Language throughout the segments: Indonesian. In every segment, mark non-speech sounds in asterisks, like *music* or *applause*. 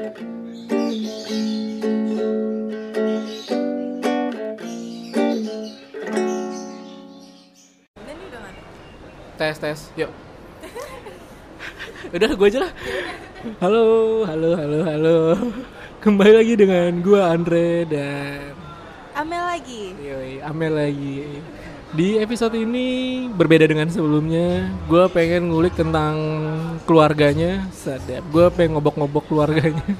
tes tes yuk. Udah gue aja lah. Halo halo halo halo. Kembali lagi dengan gue Andre dan Amel lagi. Yoi, Amel lagi di episode ini berbeda dengan sebelumnya gue pengen ngulik tentang keluarganya sadap gue pengen ngobok-ngobok keluarganya *laughs*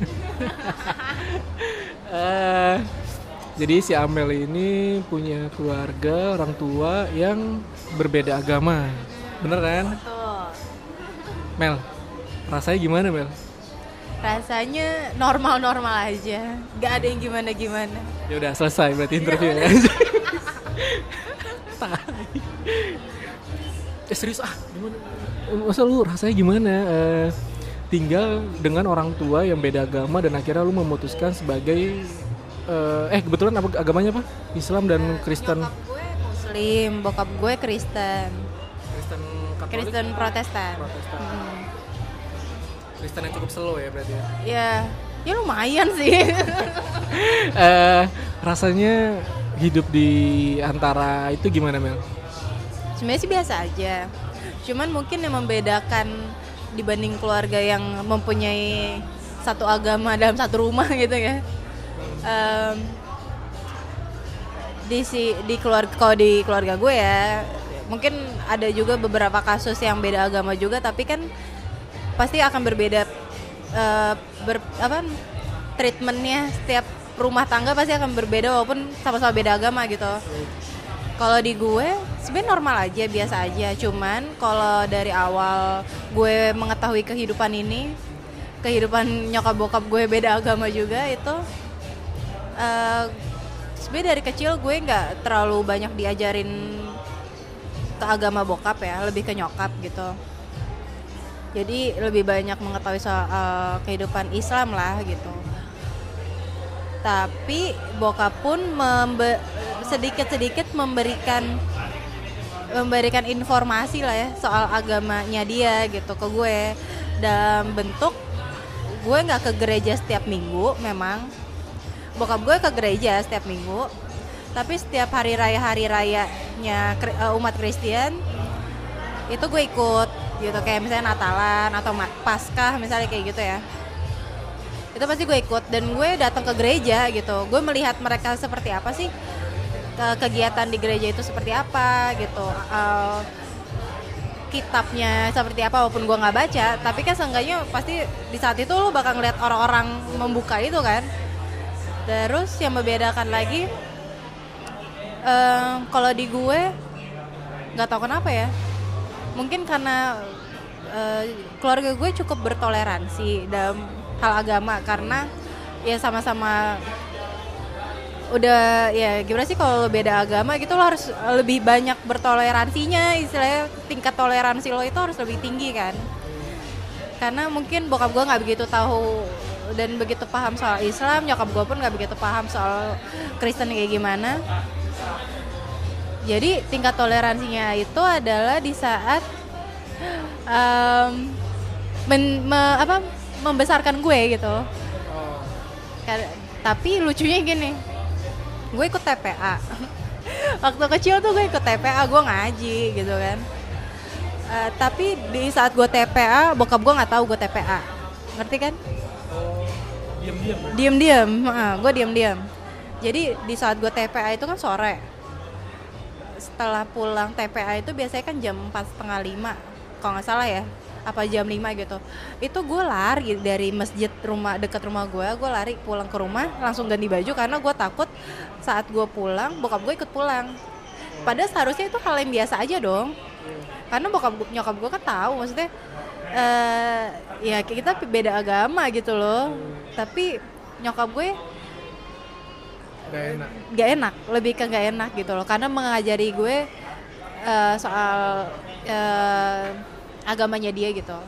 Eh, jadi si Amel ini punya keluarga orang tua yang berbeda agama bener kan. Mel rasanya gimana Mel Rasanya normal-normal aja. Gak ada yang gimana-gimana. ya udah selesai berarti interviewnya Tai. *laughs* eh serius ah gimana masa lu rasanya gimana Eh, tinggal dengan orang tua yang beda agama dan akhirnya lu memutuskan sebagai eh, eh kebetulan apa agamanya apa Islam dan Kristen Nyokap gue Muslim, bokap gue Kristen. Kristen Katolik Kristen Protestan. Protestan. Hmm. Kristen yang cukup slow ya berarti ya Ya, ya lumayan sih. *laughs* eh rasanya hidup di antara itu gimana Mel Sebenarnya sih biasa aja. Cuman mungkin yang membedakan dibanding keluarga yang mempunyai satu agama dalam satu rumah *laughs* gitu ya. Em, di si di keluarga kalau di keluarga gue ya mungkin ada juga beberapa kasus yang beda agama juga tapi kan pasti akan berbeda eh, ber, apa treatmentnya setiap rumah tangga pasti akan berbeda walaupun sama-sama beda agama gitu. Kalau di gue sebenarnya normal aja biasa aja. Cuman kalau dari awal gue mengetahui kehidupan ini kehidupan nyokap bokap gue beda agama juga itu eh sebenarnya dari kecil gue nggak terlalu banyak diajarin ke agama bokap ya lebih ke nyokap gitu. Jadi lebih banyak mengetahui soal eh, kehidupan Islam lah gitu tapi bokap pun membe- sedikit-sedikit memberikan memberikan informasi lah ya soal agamanya dia gitu ke gue. Dalam bentuk gue nggak ke gereja setiap minggu memang. Bokap gue ke gereja setiap minggu. Tapi setiap hari raya hari rayanya eh, umat Kristen itu gue ikut gitu. Kayak misalnya Natalan atau Paskah misalnya kayak gitu ya itu pasti gue ikut dan gue datang ke gereja gitu. Gue melihat mereka seperti apa sih? Ke- kegiatan di gereja itu seperti apa gitu. Eh, kitabnya seperti apa walaupun gue nggak baca tapi kan seenggaknya pasti di saat itu lo bakal ngeliat orang-orang membuka itu kan. Terus yang membedakan lagi eh, kalau di gue nggak tahu kenapa ya. Mungkin karena eh, keluarga gue cukup bertoleransi dalam hal agama karena ya sama-sama udah ya gimana sih kalau beda agama gitu lo harus lebih banyak bertoleransinya istilahnya tingkat toleransi lo itu harus lebih tinggi kan. Karena mungkin bokap gue nggak begitu tahu dan begitu paham soal Islam nyokap gue pun nggak begitu paham soal Kristen kayak gimana. Jadi tingkat toleransinya itu adalah di saat em, men- me- apa membesarkan gue gitu. Kar- tapi lucunya gini gue ikut TPA *laughs* waktu kecil tuh gue ikut TPA gue ngaji gitu kan. Eh, tapi di saat gue TPA bokap gue nggak tahu gue TPA ngerti kan? Diam-diam diem-diem gue diem-diem jadi di saat gue TPA itu kan sore. Setelah pulang TPA itu biasanya kan jam empat setengah lima kalau nggak salah ya apa jam 5 gitu. Itu gue lari dari masjid rumah dekat rumah gue gue lari pulang ke rumah langsung ganti baju karena gue takut saat gue pulang bokap gue ikut pulang. Padahal seharusnya itu hal yang biasa aja dong. Karena bokap nyokap gue kan tahu maksudnya eh ya kita beda agama gitu loh. Tapi nyokap gue gak enak. gak enak lebih ke gak enak gitu loh. Karena mengajari gue eh, soal eh, agamanya dia gitu.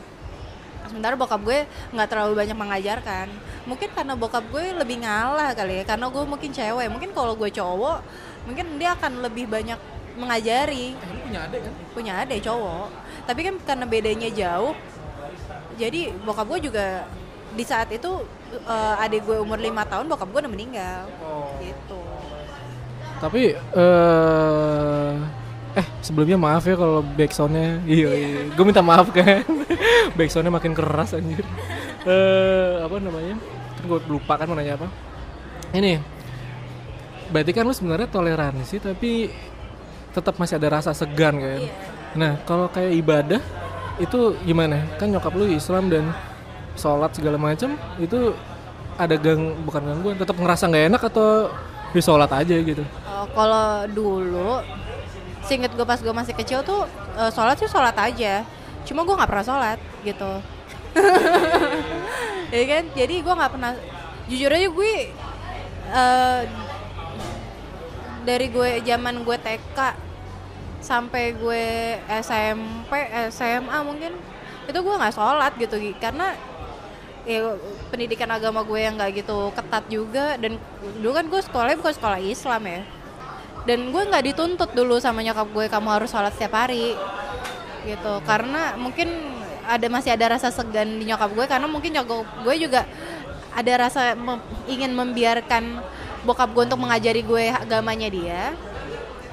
Sementara bokap gue nggak terlalu banyak mengajarkan. Mungkin karena bokap gue lebih ngalah kali ya karena gue mungkin cewek. Mungkin kalau gue cowok mungkin dia akan lebih banyak mengajari. Eh, punya adik kan? Punya adik cowok. Tapi kan karena bedanya jauh jadi bokap gue juga di saat itu eh, adik gue umur lima tahun bokap gue udah meninggal. Gitu. Tapi eh eh sebelumnya maaf ya kalau backsoundnya. Iya, iya. gue minta maaf kan. *laughs* Backsoundnya makin keras anjir. Eh apa namanya? Kan gue lupa kan mau nanya apa. Ini. Berarti kan lu sebenarnya toleransi tapi tetap masih ada rasa segan kan? Nah kalau kayak ibadah itu gimana? Kan nyokap lu Islam dan sholat segala macam itu ada gang bukan gangguan tetap ngerasa nggak enak atau di sholat aja gitu? Oh, kalau dulu seinget gue pas gue masih kecil tuh eh, sholat sih sholat aja. Cuma gue nggak pernah sholat gitu. *laughs* Ya kan? Jadi gue nggak pernah jujur aja gue eh, dari gue zaman gue TK sampai gue SMP SMA mungkin itu gue nggak sholat gitu Gi. karena ya pendidikan agama gue yang nggak gitu ketat juga dan dulu kan gue sekolahnya bukan sekolah Islam ya dan gue nggak dituntut dulu sama nyokap gue kamu harus sholat setiap hari gitu. Karena mungkin ada masih ada rasa segan di nyokap gue karena mungkin nyokap gue juga ada rasa mem- ingin membiarkan bokap gue untuk mengajari gue agamanya dia.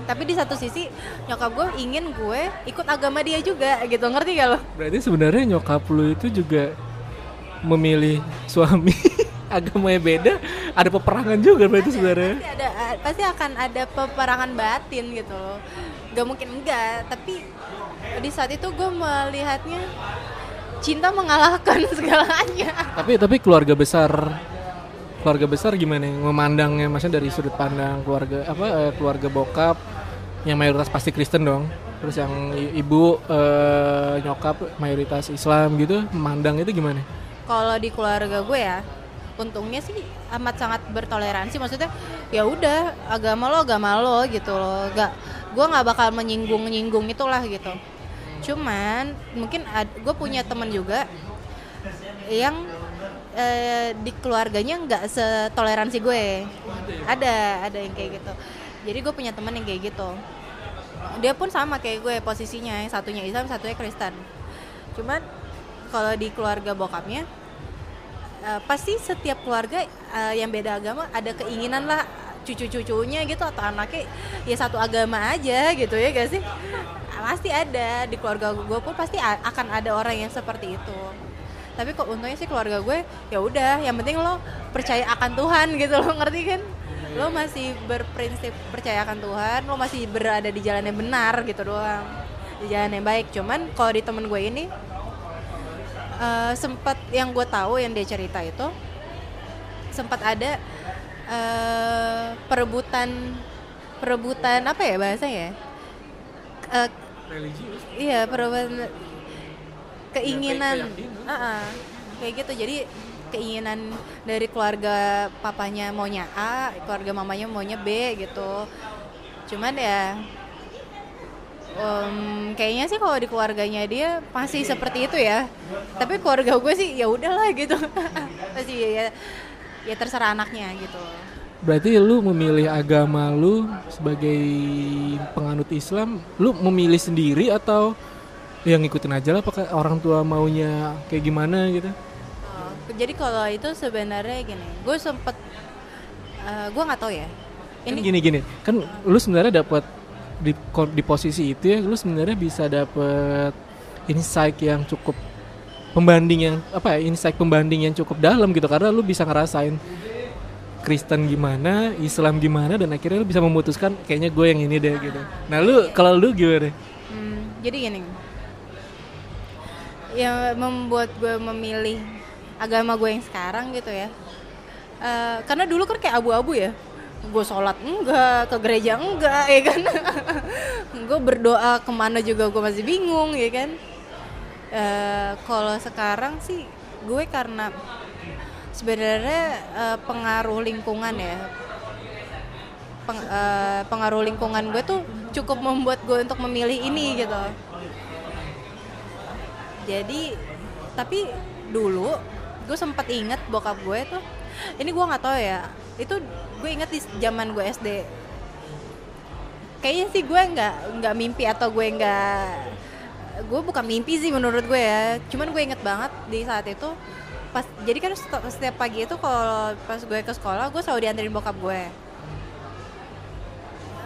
Tapi di satu sisi nyokap gue ingin gue ikut agama dia juga gitu. Ngerti gak lo? Berarti sebenarnya nyokap lu itu juga memilih suami *laughs* agamanya beda, ada peperangan juga berarti sebenarnya. pasti ada pasti akan ada peperangan batin gitu loh gak mungkin enggak tapi di saat itu gue melihatnya cinta mengalahkan *laughs* segalanya Tapi tapi keluarga besar keluarga besar gimana memandangnya maksudnya dari sudut pandang keluarga apa eh, keluarga bokap yang mayoritas pasti Kristen dong. Terus yang ibu eh, nyokap mayoritas Islam gitu, memandang itu gimana? kalau di keluarga gue ya untungnya sih amat sangat bertoleransi. Maksudnya ya udah agama lo agama lo gitu loh. Gak gue nggak bakal menyinggung nyinggung itulah gitu. Cuman mungkin gue punya temen juga yang eh, di keluarganya nggak setoleransi gue. Ada ada yang kayak gitu. Jadi gue punya temen yang kayak gitu. Dia pun sama kayak gue posisinya. Satunya Islam satunya Kristen. Cuman kalau di keluarga bokapnya eh, pasti setiap keluarga eh, yang beda agama ada keinginan lah cucu-cucunya gitu atau anaknya ya satu agama aja gitu ya gak sih? Pasti ada di keluarga gue pun pasti akan ada orang yang seperti itu. Tapi kok untungnya sih keluarga gue ya udah yang penting lo percaya akan Tuhan *laughs* gitu lo ngerti kan? Lo masih berprinsip percaya akan Tuhan lo masih berada di jalan yang benar gitu doang di jalan yang baik. Cuman kalau di temen gue ini eh, sempat yang gue tahu yang dia cerita itu sempat ada eh, perebutan perebutan apa ya bahasanya ya Eh, Religius. iya perebutan keinginan keyakinan. Ah, ah. kayak gitu jadi keinginan dari keluarga papanya maunya A keluarga mamanya maunya B gitu cuman ya em, kayaknya sih kalau di keluarganya dia masih seperti itu ya. Tapi keluarga gue sih ya udahlah gitu. *laughs* Masih ya ya terserah anaknya gitu. Berarti lu memilih agama lu sebagai penganut Islam, lu memilih sendiri atau yang ngikutin aja lah pakai orang tua maunya kayak gimana gitu? Oh, jadi kalau itu sebenarnya gini gue sempet eh, gue nggak tahu ya. Kan ini gini gini, kan lu sebenarnya dapat di di posisi itu ya, lu sebenarnya bisa dapat insight yang cukup pembanding yang apa ya, insight pembanding yang cukup dalam gitu karena lu bisa ngerasain Kristen gimana, Islam gimana dan akhirnya lu bisa memutuskan kayaknya gue yang ini deh gitu. Nah, lu kalau lu gimana? Hmm, jadi gini, yang membuat gue memilih agama gue yang sekarang gitu ya, Eh, karena dulu kan kayak abu-abu ya, gue sholat enggak, ke gereja enggak, ya kan, *laughs* gue berdoa ke mana juga gue masih bingung, ya kan. Eh, Kalau sekarang sih gue karena sebenarnya eh, pengaruh lingkungan ya, peng- eh, pengaruh lingkungan gue tuh cukup membuat gue untuk memilih ini gitu. Jadi tapi dulu gue sempat inget bokap gue tuh ini gue nggak tahu ya. Itu gue inget di zaman gue SD kayaknya sih gue nggak nggak mimpi atau gue nggak gue bukan mimpi sih menurut gue ya. Cuman gue inget banget di saat itu pas jadi kan setiap pagi itu kalau pas gue ke sekolah gue selalu dianterin bokap gue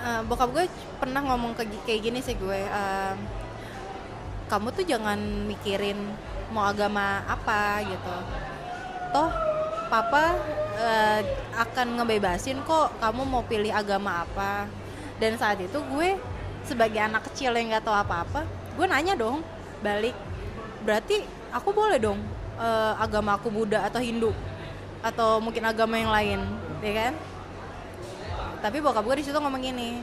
Eh, bokap gue pernah ngomong ke kayak gini sih gue eh, kamu tuh jangan mikirin mau agama apa gitu. Toh papa eh, akan ngebebasin kok kamu mau pilih agama apa. Dan saat itu gue sebagai anak kecil yang nggak tahu apa-apa gue nanya dong balik berarti aku boleh dong eh, agama aku Buddha atau Hindu? Atau mungkin agama yang lain? Ya kan? Tapi bokap gue di situ ngomong gini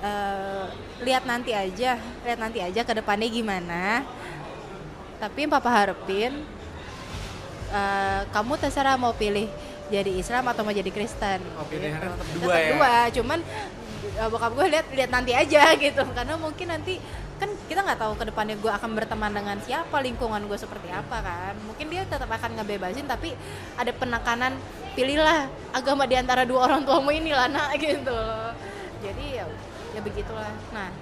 "Eh, lihat nanti aja lihat nanti aja ke depannya gimana. Tapi yang papa harapin eh, kamu terserah mau pilih jadi Islam atau mau jadi Kristen. Oh, pilihannya tetap dua Tetap ya? dua cuman eh, bokap gue lihat lihat nanti aja *laughs* gitu. Karena mungkin nanti kan kita nggak tahu ke depannya gue akan berteman dengan siapa lingkungan gue seperti apa kan. Mungkin dia tetap akan ngebebasin tapi ada penekanan pilihlah agama di antara dua orang tuamu ini lah nak *laughs* gitu. Loh jadi ya ya begitulah. Nah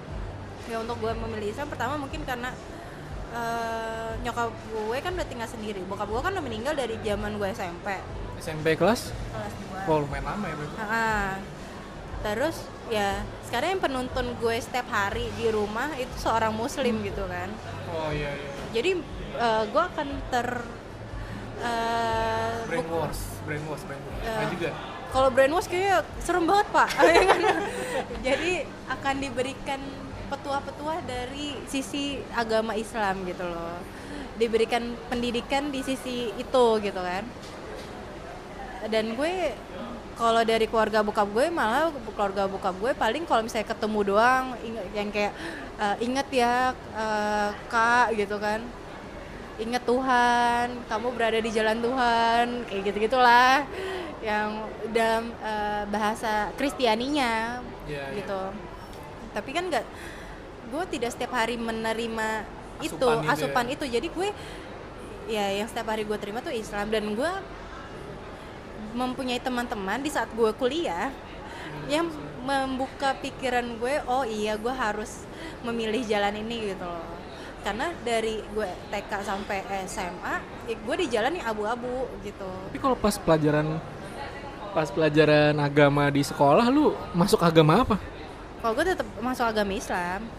ya untuk gue memilih Islam pertama mungkin karena eh, nyokap gue kan udah tinggal sendiri. Bokap gue kan udah meninggal dari zaman gue SMP SMP kelas? Kelas 2 oh lumayan lama ya. Ah, terus ya sekarang yang penuntun gue setiap hari di rumah itu seorang muslim gitu kan. Oh iya iya. Jadi eh, gue akan ter buk- brainwash brainwash brainwash. Nah juga kalau brainwash kayaknya serem banget pak. *laughs* Ya kan? jadi akan diberikan petua-petua dari sisi agama Islam gitu loh. Diberikan pendidikan di sisi itu gitu kan. Dan gue kalau dari keluarga bokap gue malah keluarga bokap gue paling kalau misalnya ketemu doang yang kayak eh, inget ya eh, kak gitu kan. Inget Tuhan kamu berada di jalan Tuhan kayak gitu gitulah yang dalam eh, bahasa Kristianinya Iya, iya. gitu. Tapi kan nggak gue tidak setiap hari menerima itu Asupan itu ya. asupan itu. Jadi gue ya yang setiap hari gue terima tuh Islam. Dan gue mempunyai teman-teman di saat gue kuliah yang membuka pikiran gue oh iya gue harus memilih jalan ini gitu loh. Karena dari gue TK sampai SMA ya gue di jalan yang abu-abu gitu. Tapi kalau pas pelajaran pas pelajaran agama di sekolah lu masuk agama apa? Kalau gue tetap masuk agama Islam. Hmm.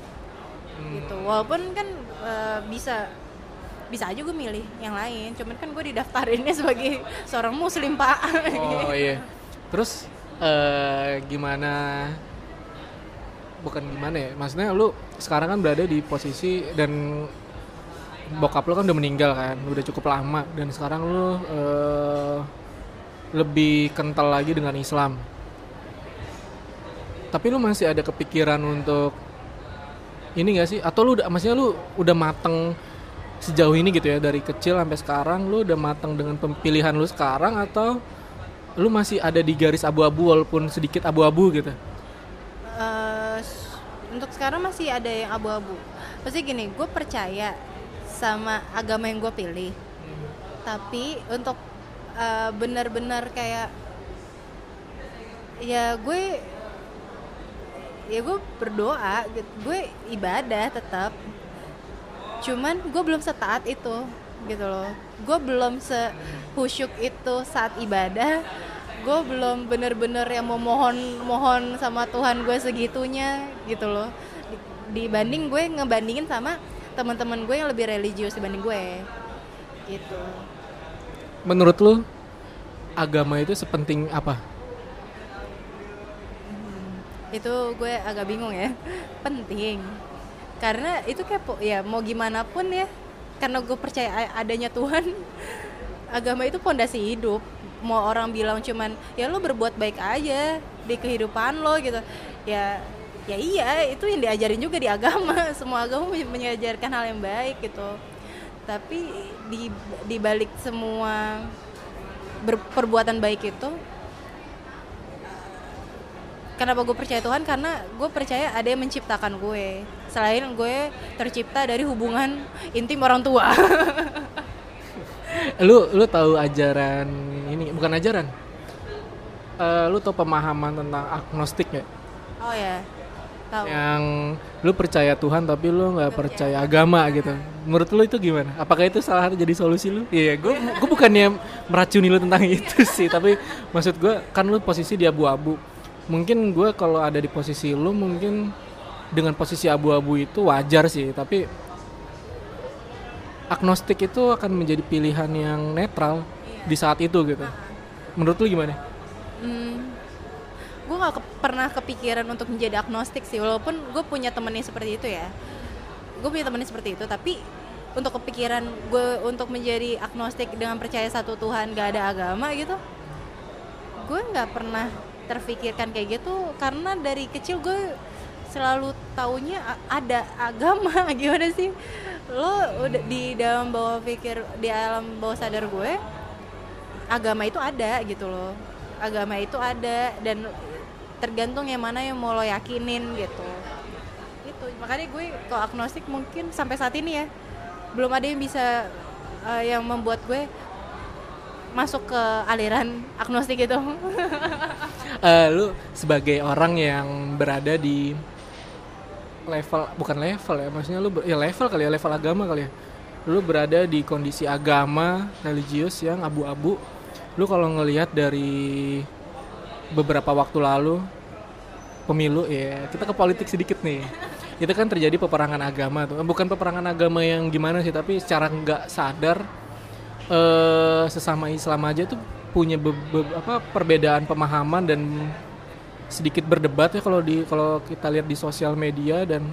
Gitu. Walaupun kan eh, bisa bisa aja gue milih yang lain. Cuman kan gue didaftarinnya sebagai seorang muslim pak. Oh *laughs* iya. Terus eh gimana? Bukan gimana ya? Maksudnya lu sekarang kan berada di posisi dan bokap lu kan udah meninggal kan udah cukup lama. Dan sekarang lu eh, lebih kental lagi dengan Islam. Tapi lu masih ada kepikiran untuk ini gak sih? Atau lu udah maksudnya lu udah mateng sejauh ini gitu ya dari kecil sampai sekarang lu udah mateng dengan pemilihan lu sekarang atau lu masih ada di garis abu-abu walaupun sedikit abu-abu gitu? S- untuk sekarang masih ada yang abu-abu. Pasti gini gue percaya sama agama yang gue pilih. Tapi untuk eh, benar-benar kayak ya gue ya gue berdoa gitu. gue ibadah tetap cuman gue belum setaat itu gitu loh. Gue belum sehusyuk itu saat ibadah. Gue belum bener-bener yang mau mohon mohon sama Tuhan gue segitunya gitu loh. Di- dibanding gue ngebandingin sama teman-teman gue yang lebih religius dibanding gue gitu. Menurut lu agama itu sepenting apa itu gue agak bingung ya. *laughs* Penting. Karena itu kayak po- ya mau gimana pun ya. Karena gue percaya adanya Tuhan *laughs* agama itu pondasi hidup. Mau orang bilang cuman ya lo berbuat baik aja di kehidupan lo gitu. Ya ya iya itu yang diajarin juga di agama. *laughs* Semua agama men- mengajarkan hal yang baik gitu. Tapi di di balik semua perbuatan baik itu kenapa gue percaya Tuhan? Karena gue percaya ada yang menciptakan gue. Selain gue tercipta dari hubungan intim orang tua. *laughs* Lu lu tahu ajaran ini? Bukan ajaran? Eh, lu tahu pemahaman tentang agnostik ya oh ya Tahu. yang lu percaya Tuhan tapi lu nggak percaya. agama gitu. Menurut lu itu gimana? Apakah itu salah satu jadi solusi lu? Iya gue gue bukannya meracuni lu tentang *laughs* itu sih. Tapi maksud gue kan lu posisi di abu-abu mungkin gue kalau ada di posisi lu mungkin dengan posisi abu-abu itu wajar sih tapi agnostik itu akan menjadi pilihan yang netral di saat itu gitu. Menurut lu gimana? Hmm, gue nggak ke- pernah kepikiran untuk menjadi agnostik sih walaupun gue punya temennya seperti itu ya. Gue punya temennya seperti itu tapi untuk kepikiran gue untuk menjadi agnostik dengan percaya satu Tuhan gak ada agama gitu gue nggak pernah terfikirkan kayak gitu karena dari kecil gue selalu taunya ada agama. *laughs* Gimana sih? Lo udah di dalam bawah pikir di alam bawah sadar gue agama itu ada gitu loh. Agama itu ada dan tergantung yang mana yang mau lo yakinin gitu. Itu makanya gue kalau agnostik mungkin sampai saat ini ya belum ada yang bisa eh, yang membuat gue masuk ke aliran agnostik gitu *laughs* Eh, lu sebagai orang yang berada di level bukan level ya maksudnya lu ya level kali ya level agama kali ya. Lu berada di kondisi agama religius yang abu-abu. Lu kalau ngelihat dari beberapa waktu lalu pemilu ya kita ke politik sedikit nih. Itu kan terjadi peperangan agama tuh. Bukan peperangan agama yang gimana sih tapi secara nggak sadar eh sesama Islam aja tuh punya be- be- apa perbedaan pemahaman dan sedikit berdebat ya kalau di kalau kita lihat di sosial media dan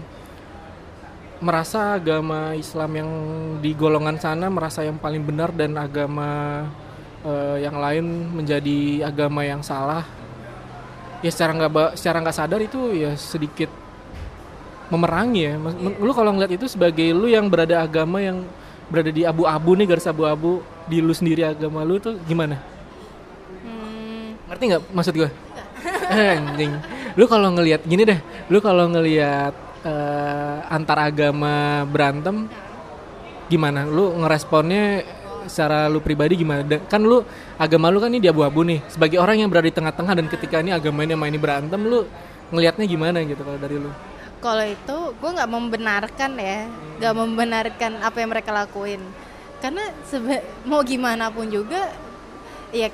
merasa agama Islam yang di golongan sana merasa yang paling benar dan agama eh, yang lain menjadi agama yang salah. Ya secara nggak secara nggak sadar itu ya sedikit memerangi ya. Men- lu kalau ngeliat itu sebagai lu yang berada agama yang berada di abu-abu nih garis abu-abu di lu sendiri agama lu tuh gimana ngerti nggak maksud gue *laughs* anjing. Lu kalau ngelihat gini deh. Lu kalau ngelihat eh, antar agama berantem gimana? Lu ngeresponnya secara lu pribadi gimana? Dan- kan lu agama lu kan ini di abu-abu nih. Sebagai orang yang berada di tengah-tengah dan ketika ini agama ini sama ini berantem lu ngelihatnya gimana gitu kalau dari lu? Kalau itu gue nggak membenarkan ya. Nggak membenarkan apa yang mereka lakuin. Karena sebe- mau gimana pun juga ya,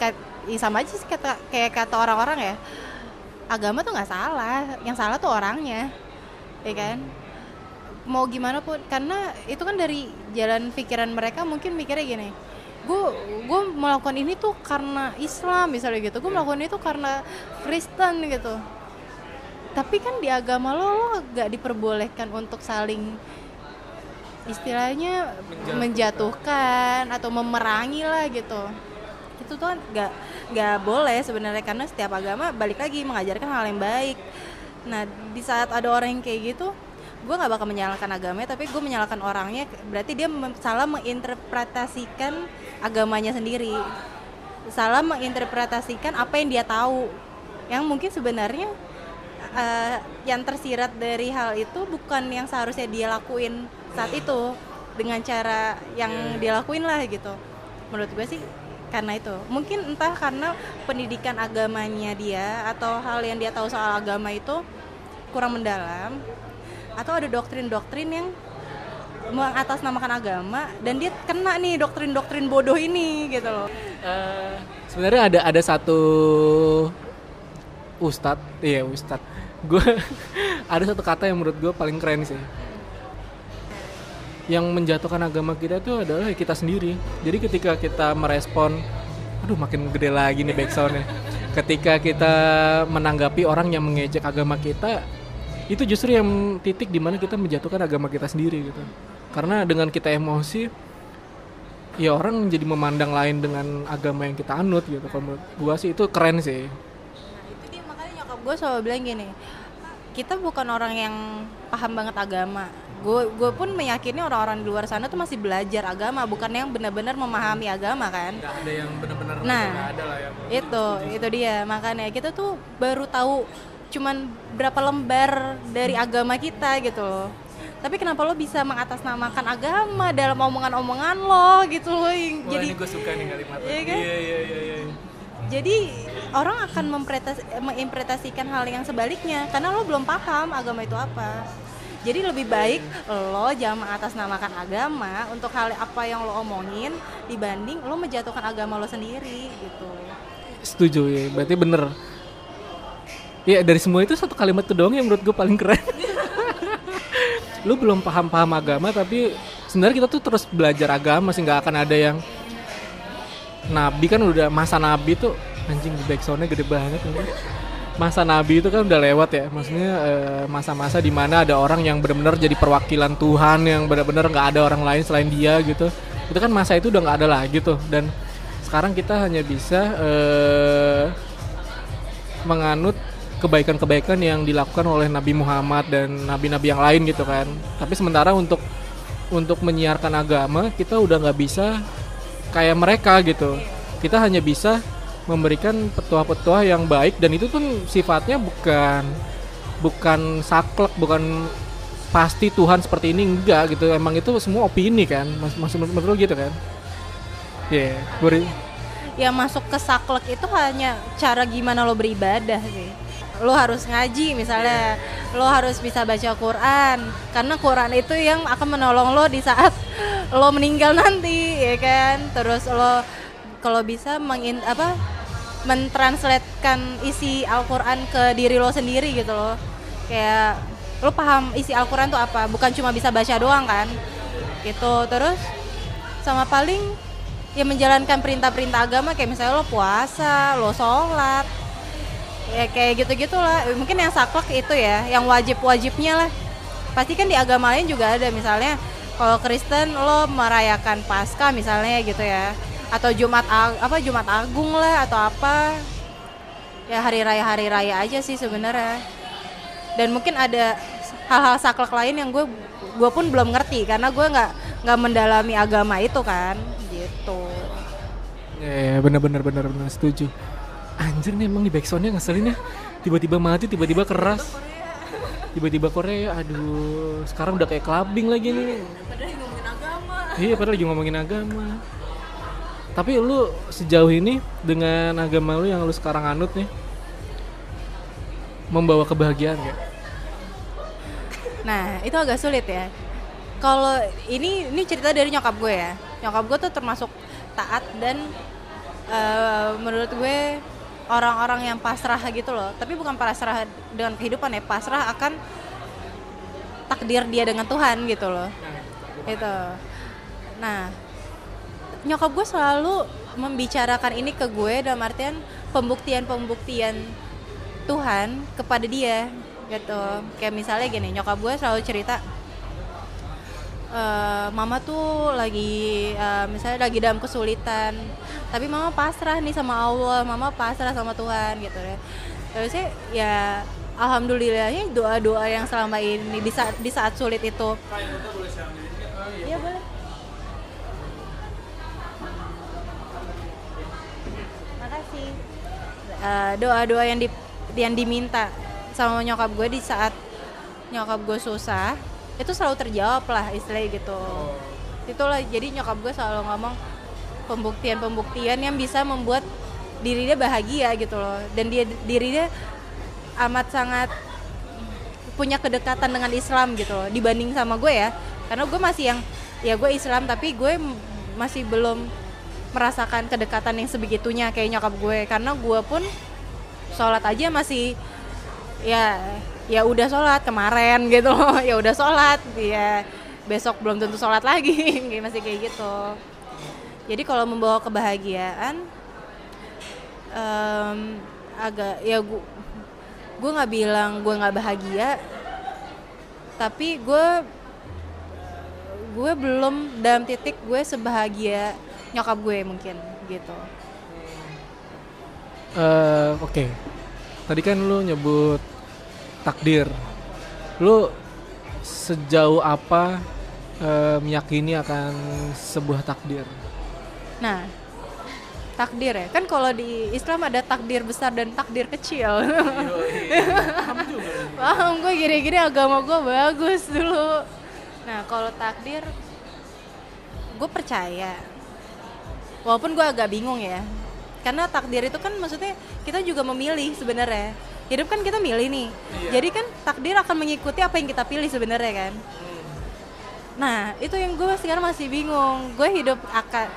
ya sama aja sih kata kayak kata orang-orang ya. Agama tuh nggak salah yang salah tuh orangnya ya kan? Mau gimana pun karena itu kan dari jalan pikiran mereka mungkin mikirnya gini gue gue melakukan ini tuh karena Islam misalnya gitu. Gue melakukan itu karena Kristen gitu. Tapi kan di agama lo lo gak diperbolehkan untuk saling istilahnya menjatuhkan atau memerangi lah gitu itu tuh kan gak gak boleh sebenarnya karena setiap agama balik lagi mengajarkan hal yang baik. Nah di saat ada orang yang kayak gitu gue nggak bakal menyalahkan agamanya tapi gue menyalahkan orangnya berarti dia salah menginterpretasikan agamanya sendiri. Salah menginterpretasikan apa yang dia tahu yang mungkin sebenarnya eh, yang tersirat dari hal itu bukan yang seharusnya dia lakuin saat itu dengan cara yang dia lakuin lah gitu. Menurut gue sih karena itu. Mungkin entah karena pendidikan agamanya dia atau hal yang dia tahu soal agama itu kurang mendalam atau ada doktrin-doktrin yang mengatasnamakan agama dan dia kena nih doktrin-doktrin bodoh ini gitu loh. Eh, sebenarnya ada ada satu ustadz iya ustadz. Gue *laughs* ada satu kata yang menurut gue paling keren sih yang menjatuhkan agama kita itu adalah kita sendiri. Jadi ketika kita merespon aduh makin gede lagi nih backsoundnya. Ketika kita menanggapi orang yang mengejek agama kita itu justru yang titik di mana kita menjatuhkan agama kita sendiri gitu. Karena dengan kita emosi ya orang jadi memandang lain dengan agama yang kita anut gitu. Kalau menurut gua sih itu keren sih. Nah itu dia. Makanya nyokap gue selalu bilang gini kita bukan orang yang paham banget agama gue gue pun meyakini orang-orang di luar sana tuh masih belajar agama bukan yang benar-benar memahami agama kan? Nggak ada yang benar-benar Nah. ada lah yang itu itu dia. Makanya kita tuh baru tahu cuman berapa lembar dari agama kita gitu loh. Tapi kenapa lo bisa mengatasnamakan agama dalam omongan-omongan lo gitu yang Wah, jadi ini gue suka nih kalimatnya Iya kan? iya iya iya iya. Jadi orang akan mempretas- menginterpretasikan hal yang sebaliknya karena lo belum paham agama itu apa jadi lebih baik lo jangan mengatasnamakan agama untuk hal apa yang lo omongin dibanding lo menjatuhkan agama lo sendiri gitu. Setuju ya berarti bener. Ya dari semua itu satu kalimat itu doang yang menurut gue paling keren. *laughs* Lu belum paham paham agama tapi sebenarnya kita tuh terus belajar agama sih. Nggak akan ada yang nabi. Kan udah masa nabi tuh anjing backsoundnya gede banget. Masa nabi itu kan udah lewat ya. Maksudnya eh, masa-masa di mana ada orang yang benar-benar jadi perwakilan Tuhan yang benar-benar nggak ada orang lain selain dia gitu. Itu kan masa itu udah nggak ada lagi tuh. Dan sekarang kita hanya bisa eh, menganut kebaikan-kebaikan yang dilakukan oleh Nabi Muhammad dan nabi-nabi yang lain gitu kan. Tapi sementara untuk untuk menyiarkan agama kita udah nggak bisa kayak mereka gitu. Kita hanya bisa memberikan petua-petua yang baik dan itu pun sifatnya bukan bukan saklek bukan pasti Tuhan seperti ini enggak gitu. Emang itu semua opini kan? Mas masih menurut gitu kan? Ya yeah, yang masuk ke saklek itu hanya cara gimana lo beribadah sih. Lo harus ngaji misalnya. Lo harus bisa baca Quran karena Quran itu yang akan menolong lo di saat *laughs* lo meninggal nanti ya kan? Terus lo kalau bisa mengin apa mentranslatekan isi Al-Quran ke diri lo sendiri gitu loh. Kayak lo paham isi Al-Quran tuh apa bukan cuma bisa baca doang kan? Gitu terus sama paling ya menjalankan perintah-perintah agama kayak misalnya lo puasa lo sholat ya kayak gitu gitulah mungkin yang saklek itu ya yang wajib wajibnya lah. Pasti kan di agama lain juga ada misalnya kalau Kristen lo merayakan Paskah misalnya gitu ya atau Jumat apa Jumat Agung lah atau apa. Ya hari raya hari raya aja sih sebenarnya. Dan mungkin ada hal-hal saklek lain yang gue gue pun belum ngerti karena gue nggak nggak mendalami agama itu kan gitu. Ya, ya benar-benar benar-benar setuju. Anjir nih emang di backsoundnya ngeselin ya. Tiba-tiba mati tiba-tiba keras. Tiba-tiba Korea aduh sekarang udah kayak clubbing lagi nih. Padahal ngomongin agama. Iya padahal lagi ngomongin agama tapi lu sejauh ini dengan agama lu yang lu sekarang anut nih membawa kebahagiaan gak? Nah itu agak sulit ya. Kalau ini ini cerita dari nyokap gue ya. Nyokap gue tuh termasuk taat dan uh, menurut gue orang-orang yang pasrah gitu loh tapi bukan pasrah dengan kehidupan ya pasrah akan takdir dia dengan Tuhan gitu loh itu nah nyokap gue selalu membicarakan ini ke gue dalam artian pembuktian-pembuktian Tuhan kepada dia gitu. Kayak misalnya gini nyokap gue selalu cerita uh, mama tuh lagi uh, misalnya lagi dalam kesulitan tapi mama pasrah nih sama Allah mama pasrah sama Tuhan gitu ya terus ya alhamdulillahnya doa-doa yang selama ini di saat di saat sulit itu uh, doa-doa yang di yang diminta sama nyokap gue di saat nyokap gue susah itu selalu terjawab lah istilahnya gitu. Itulah jadi nyokap gue selalu ngomong pembuktian-pembuktian yang bisa membuat diri dia bahagia gitu loh. Dan dia diri dia amat sangat punya kedekatan dengan Islam gitu loh dibanding sama gue ya. Karena gue masih yang ya gue Islam tapi gue masih belum merasakan kedekatan yang sebegitunya kayak nyokap gue. Karena gue pun sholat aja masih ya ya udah sholat kemarin *laughs* gitu loh. Ya udah sholat ya besok belum tentu sholat lagi. *laughs* Masih kayak gitu. Jadi kalau membawa kebahagiaan um, agak ya gua gue nggak bilang gue nggak bahagia tapi gue gue belum dalam titik gue sebahagia nyokap gue mungkin gitu. Uh, oke. Okay. tadi kan lu nyebut takdir. Lu sejauh apa uh, meyakini akan sebuah takdir? Nah takdir ya. Kan kalau di Islam ada takdir besar dan takdir kecil. *laughs* Paham gue gini-gini agama gue bagus dulu. Nah kalau takdir gue percaya walaupun gue agak bingung ya. Karena takdir itu kan maksudnya kita juga memilih sebenarnya. Hidup kan kita milih nih. Iya. jadi kan takdir akan mengikuti apa yang kita pilih sebenarnya kan. Nah itu yang gue sekarang masih bingung. Gue hidup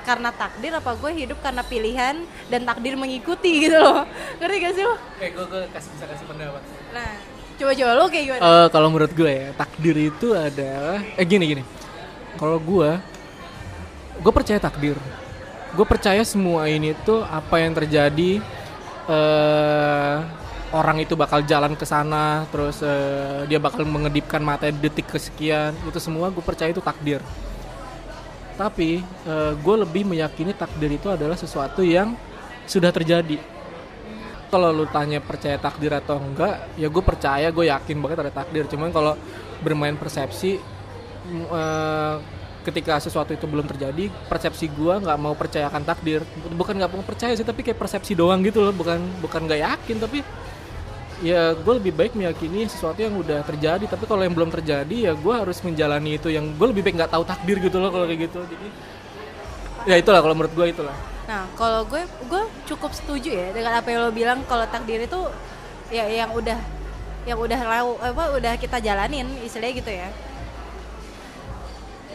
karena takdir apa gue hidup karena pilihan dan takdir mengikuti gitu loh. Ngerti gak sih lo Eh, gue gue kasih bisa kasih pendapat. nah coba-coba lo kayak gimana? Eh, kalau menurut gue ya takdir itu adalah eh gini gini. Kalau gue, gue percaya takdir. Gue percaya semua ini tuh apa yang terjadi eh orang itu bakal jalan ke sana, terus eh, dia bakal mengedipkan mata detik kesekian. Itu semua gue percaya itu takdir. Tapi gue lebih meyakini takdir itu adalah sesuatu yang sudah terjadi kalau lu tanya percaya takdir atau enggak ya gue percaya gue yakin banget ada takdir cuman kalau bermain persepsi eh, ketika sesuatu itu belum terjadi persepsi gue nggak mau percayakan takdir. Bukan nggak mau percaya sih tapi kayak persepsi doang gitu loh. Bukan bukan nggak yakin tapi ya gue lebih baik meyakini sesuatu yang udah terjadi. Tapi kalau yang belum terjadi ya gue harus menjalani itu yang gue lebih baik nggak tahu takdir gitu loh kalau kayak gitu. Jadi ya itulah kalau menurut gue itulah. Nah, kalau gue gue cukup setuju ya dengan apa yang lo bilang kalau takdir itu ya yang udah yang udah apa udah kita jalanin istilahnya gitu ya.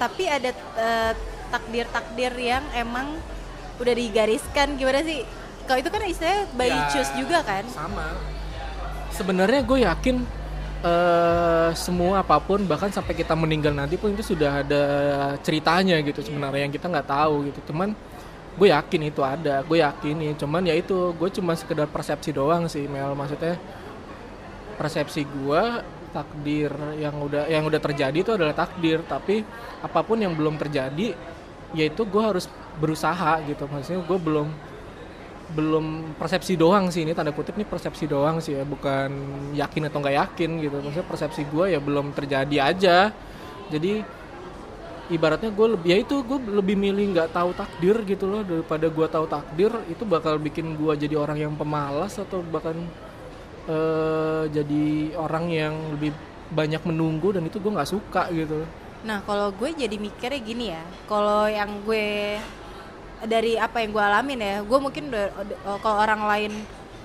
Tapi ada eh, takdir-takdir yang emang udah digariskan. Gimana sih? Kalau itu kan istilahnya by Ya, choose juga kan? sama. Sebenarnya gue yakin eh, semua apa pun bahkan sampai kita meninggal nanti pun itu sudah ada ceritanya gitu sebenarnya yang kita nggak tahu gitu. Teman gue yakin itu ada gue yakin nih cuman ya itu gue cuma sekedar persepsi doang sih Mel. Maksudnya persepsi gue takdir yang udah yang udah terjadi itu adalah takdir. Tapi apa pun yang belum terjadi yaitu gue harus berusaha gitu. Maksudnya gue belum belum persepsi doang sih. Ini tanda kutip ini persepsi doang sih ya. Bukan yakin atau nggak yakin gitu. Maksudnya persepsi gue ya belum terjadi aja. Jadi ibaratnya gue lebih ya itu gue lebih milih nggak tahu takdir gitu loh daripada gue tahu takdir itu bakal bikin gue jadi orang yang pemalas atau bahkan eh, jadi orang yang lebih banyak menunggu dan itu gue nggak suka gitu Nah, kalau gue jadi mikirnya gini ya. Kalau yang gue dari apa yang gue alamin ya, gue mungkin udah- kalau orang lain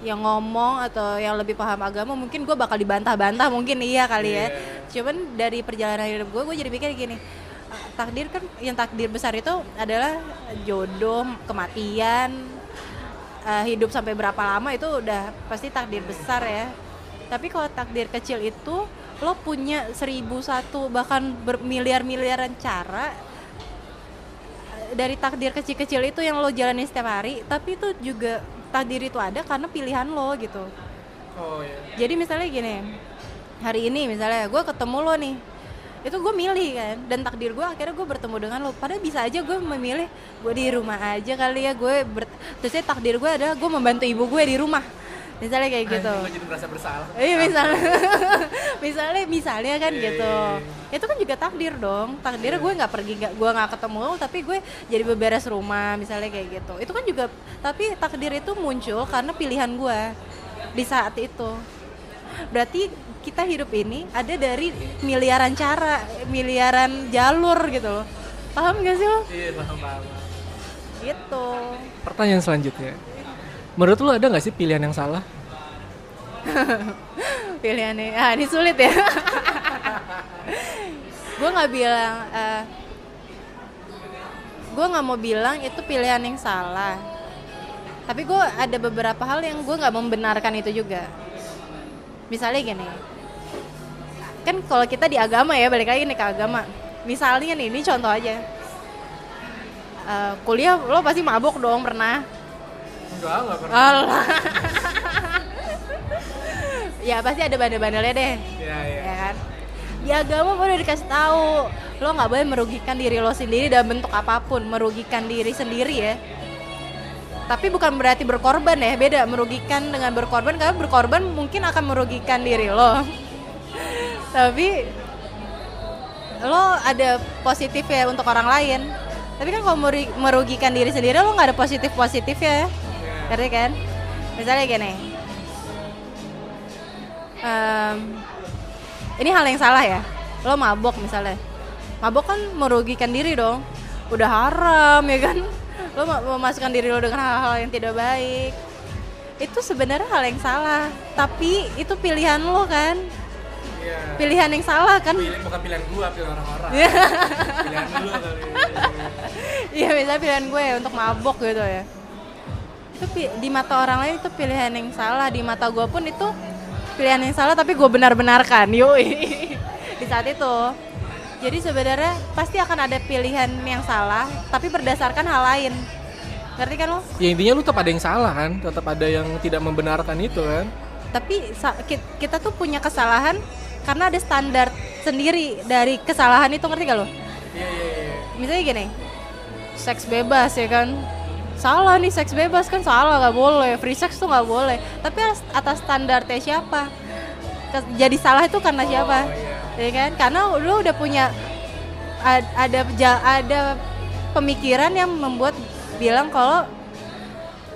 yang ngomong atau yang lebih paham agama mungkin gue bakal dibantah-bantah mungkin iya kali ya. Cuman dari perjalanan hidup gue, gue jadi mikir gini. eh, Takdir kan yang takdir besar itu adalah jodoh, kematian, eh, hidup sampai berapa lama itu udah pasti takdir besar ya. Tapi kalau takdir kecil itu lo punya seribu satu bahkan bermiliar-miliaran cara eh, dari takdir kecil-kecil itu yang lo jalani setiap hari. Tapi itu juga takdir itu ada karena pilihan lo gitu. oh ya Jadi misalnya gini, hari ini misalnya gue ketemu lo nih, itu gue milih kan, dan takdir gue akhirnya gue bertemu dengan lo. Padahal bisa aja gue memilih gue di rumah aja kali ya gue, ber- terusnya takdir gue adalah gue membantu ibu gue di rumah, misalnya kayak gitu. gue jadi merasa bersalah Iya misalnya, *laughs* misalnya, misalnya kan Iya, gitu. iya, Itu kan juga takdir dong. Takdirnya gue nggak pergi, nggak gue nggak ketemu lo, tapi gue jadi beberes rumah, misalnya kayak gitu. Itu kan juga, tapi takdir itu muncul karena pilihan gue di saat itu. Berarti kita hidup ini ada dari miliaran cara, miliaran jalur gitu loh. Paham gak sih lo? iya paham paham Gitu. pertanyaan selanjutnya menurut lu ada nggak sih pilihan yang salah *laughs* pilihannya ah ini sulit ya *laughs* gue nggak bilang eh, gue nggak mau bilang itu pilihan yang salah tapi gue ada beberapa hal yang gue nggak membenarkan itu juga misalnya gini kan kalau kita di agama ya balik lagi nih ke agama. Misalnya nih ini contoh aja. Eh, kuliah lo pasti mabok dong pernah? Enggak enggak pernah. Alah. ya pasti ada bandel-bandelnya deh. Ya ya ya kan? Di agama udah dikasih tahu lo nggak boleh merugikan diri lo sendiri dalam bentuk apa pun. Merugikan diri sendiri ya. Tapi bukan berarti berkorban ya beda. Merugikan dengan berkorban karena berkorban mungkin akan merugikan diri lo tapi lo ada positif ya untuk orang lain. Tapi kan kalau merugikan diri sendiri lo nggak ada positif positif ya. Ngerti kan? Misalnya gini. Em, ini hal yang salah ya. Lo mabok misalnya. Mabok kan merugikan diri dong. Udah haram ya kan? Lo mem- memasukkan diri lo dengan hal-hal yang tidak baik. Itu sebenarnya hal yang salah. Tapi itu pilihan lo kan Iya. pilihan yang salah kan Pilih, bukan pilihan gua, pilihan orang-orang. Iya. pilihan lu kali. Iya misalnya pilihan gue untuk mabok gitu ya itu di mata orang lain itu pilihan yang salah di mata gue pun itu pilihan yang salah tapi gue benar-benarkan yoi di saat itu jadi sebenarnya pasti akan ada pilihan yang salah tapi berdasarkan hal lain ngerti kan lo Ya intinya lu tetap ada yang salah kan, tetap ada yang tidak membenarkan itu kan. tapi kita tuh punya kesalahan karena ada standar sendiri dari kesalahan itu ngerti gak lo? Iya iya iya. misalnya gini seks bebas ya kan? Salah nih seks bebas kan salah nggak boleh. Free sex tuh nggak boleh. Tapi atas- standarnya siapa? Jadi salah itu karena siapa? ya kan? Karena lu udah punya ad- ada ada pemikiran yang membuat bilang kalau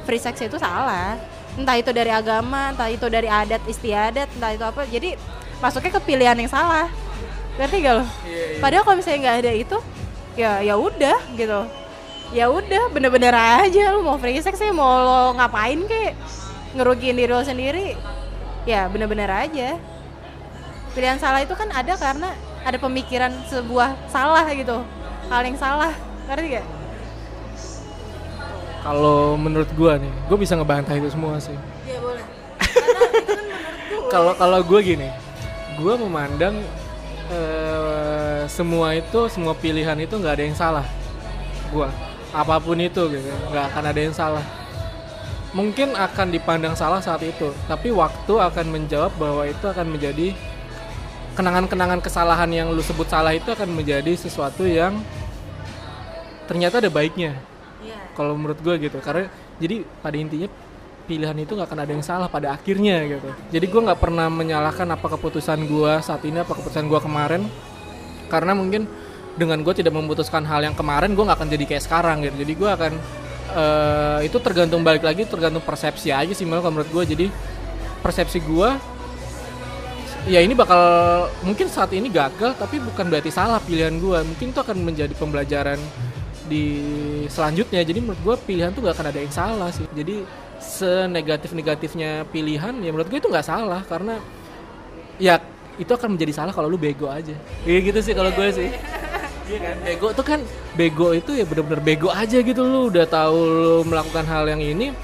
free sex itu salah. Entah itu dari agama entah itu dari adat istiadat entah itu apa. Jadi masuknya ke pilihan yang salah. Ngerti gak lo? Padahal kalau misalnya nggak ada itu ya ya udah gitu. Ya udah bener-bener aja. Lu mau free sex sih mau lo ngapain kek? Ngerugiin diri lo sendiri. Ya bener-bener aja. Pilihan salah itu kan ada karena ada pemikiran sebuah salah gitu. Hal yang salah. Ngerti gak? Kalau menurut gua nih, gua bisa ngebantah itu semua sih. Iya boleh. *laughs* Kan Kalau kalau gua gini, gua memandang eh, semua itu, semua pilihan itu nggak ada yang salah. Gua apa pun itu gitu, nggak akan ada yang salah. Mungkin akan dipandang salah saat itu, tapi waktu akan menjawab bahwa itu akan menjadi kenangan-kenangan kesalahan yang lu sebut salah itu akan menjadi sesuatu yang ternyata ada baiknya Iya. kalau menurut gue gitu karena jadi pada intinya pilihan itu nggak akan ada yang salah pada akhirnya gitu. Jadi gue nggak pernah menyalahkan apa keputusan gue saat ini apa keputusan gue kemarin. Karena mungkin dengan gue tidak memutuskan hal yang kemarin gue nggak akan jadi kayak sekarang gitu. Jadi gue akan eh, itu tergantung balik lagi tergantung persepsi aja sih malah menurut gue jadi persepsi gue ya ini bakal mungkin saat ini gagal tapi bukan berarti salah pilihan gue mungkin itu akan menjadi pembelajaran di selanjutnya. Jadi menurut gue pilihan tuh gak akan ada yang salah sih. Jadi senegatif negatifnya pilihan ya menurut gue itu nggak salah karena ya itu akan menjadi salah kalau lu bego aja iya gitu sih kalau gue sih Iya kan bego tuh kan bego itu ya bener-bener bego aja gitu lu udah tahu lu melakukan hal yang ini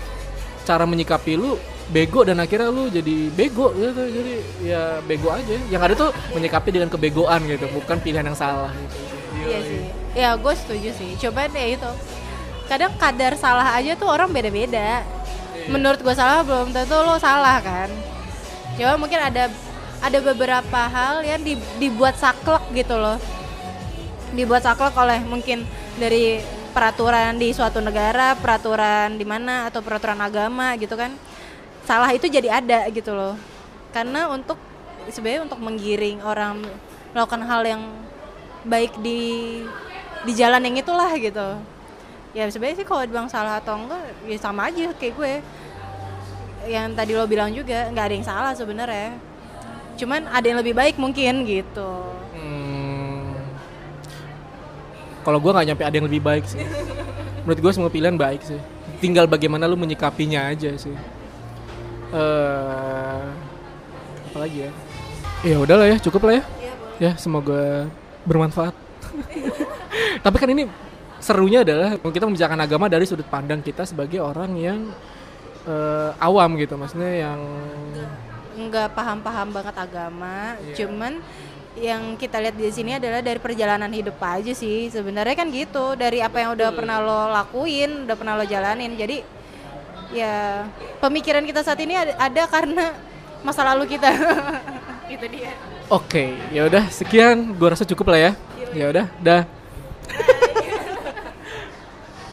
cara menyikapi lu bego dan akhirnya lu jadi bego gitu jadi ya bego aja yang ada tuh menyikapi dengan kebegoan gitu bukan pilihan yang salah gitu Iya sih. Ya gue setuju sih. Coba deh itu. Kadang kadar salah aja tuh orang beda-beda. Menurut gue salah belum tentu lo salah kan. Coba mungkin ada ada beberapa hal yang di- dibuat saklek gitu loh. Dibuat saklek oleh mungkin dari peraturan di suatu negara, peraturan di mana atau peraturan agama gitu kan. Salah itu jadi ada gitu loh. Karena untuk sebenarnya untuk menggiring orang melakukan hal yang baik di di jalan yang itulah gitu ya sebenarnya sih kalau dibilang salah atau enggak ya sama aja kayak gue yang tadi lo bilang juga nggak ada yang salah sebenarnya cuman ada yang lebih baik mungkin gitu Hmm. Kalau gue nggak nyampe ada yang lebih baik sih. *laughs* Menurut gue semua pilihan baik sih. Tinggal bagaimana lu menyikapinya aja sih. Eh, apa lagi ya? Ya udahlah ya, cukup lah ya. Ya semoga bermanfaat. *laughs* Tapi kan ini serunya adalah kita membicarakan agama dari sudut pandang kita sebagai orang yang eh, awam gitu, maksudnya yang nggak paham-paham banget agama. Cuman yang kita lihat di sini adalah dari perjalanan hidup aja sih. Sebenarnya kan gitu dari apa yang udah pernah lo lakuin udah pernah lo jalanin. Jadi ya pemikiran kita saat ini ada, ada karena masa lalu kita. *laughs* Itu dia. Oke, ya udah sekian. Gua rasa cukup lah ya. Ya udah, dah.